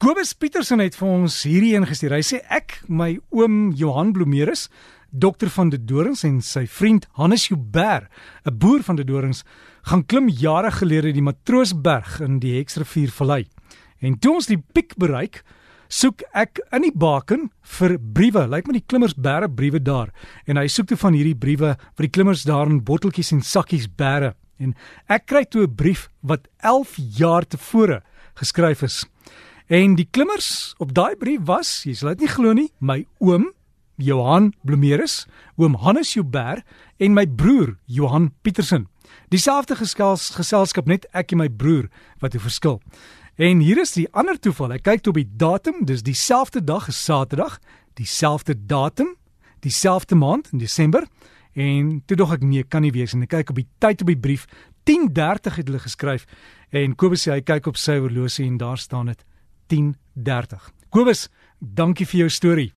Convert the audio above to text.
Kobus Petersen het vir ons hierdie ingestuur. Hy sê ek, my oom Johan Blomeerus, dokter van die Dorings en sy vriend Hannes Joubert, 'n boer van die Dorings, gaan klim jare gelede die Matroosberg in die Heksrivier Vallei. En toe ons die piek bereik, soek ek in die baken vir briewe. Lyk my die klimmers bære briewe daar. En hy soek toe van hierdie briewe vir die klimmers daar in botteltjies en sakkies bære. En ek kry toe 'n brief wat 11 jaar tevore geskryf is. En die klimmers op daai brief was, jy sal dit nie glo nie, my oom Johan Blomeerus, oom Hannes Joubert en my broer Johan Petersen. Dieselfde geskels geselskap net ek en my broer wat 'n verskil. En hier is die ander toeval. Ek kyk toe op die datum, dis dieselfde dag, is Saterdag, dieselfde datum, dieselfde maand in Desember. En toe dog ek nee, kan nie wees en ek kyk op die tyd op die brief 10:30 het hulle geskryf en Kobus sê hy kyk op sy horlosie en daar staan dit 10:30. Kobus, dankie vir jou storie.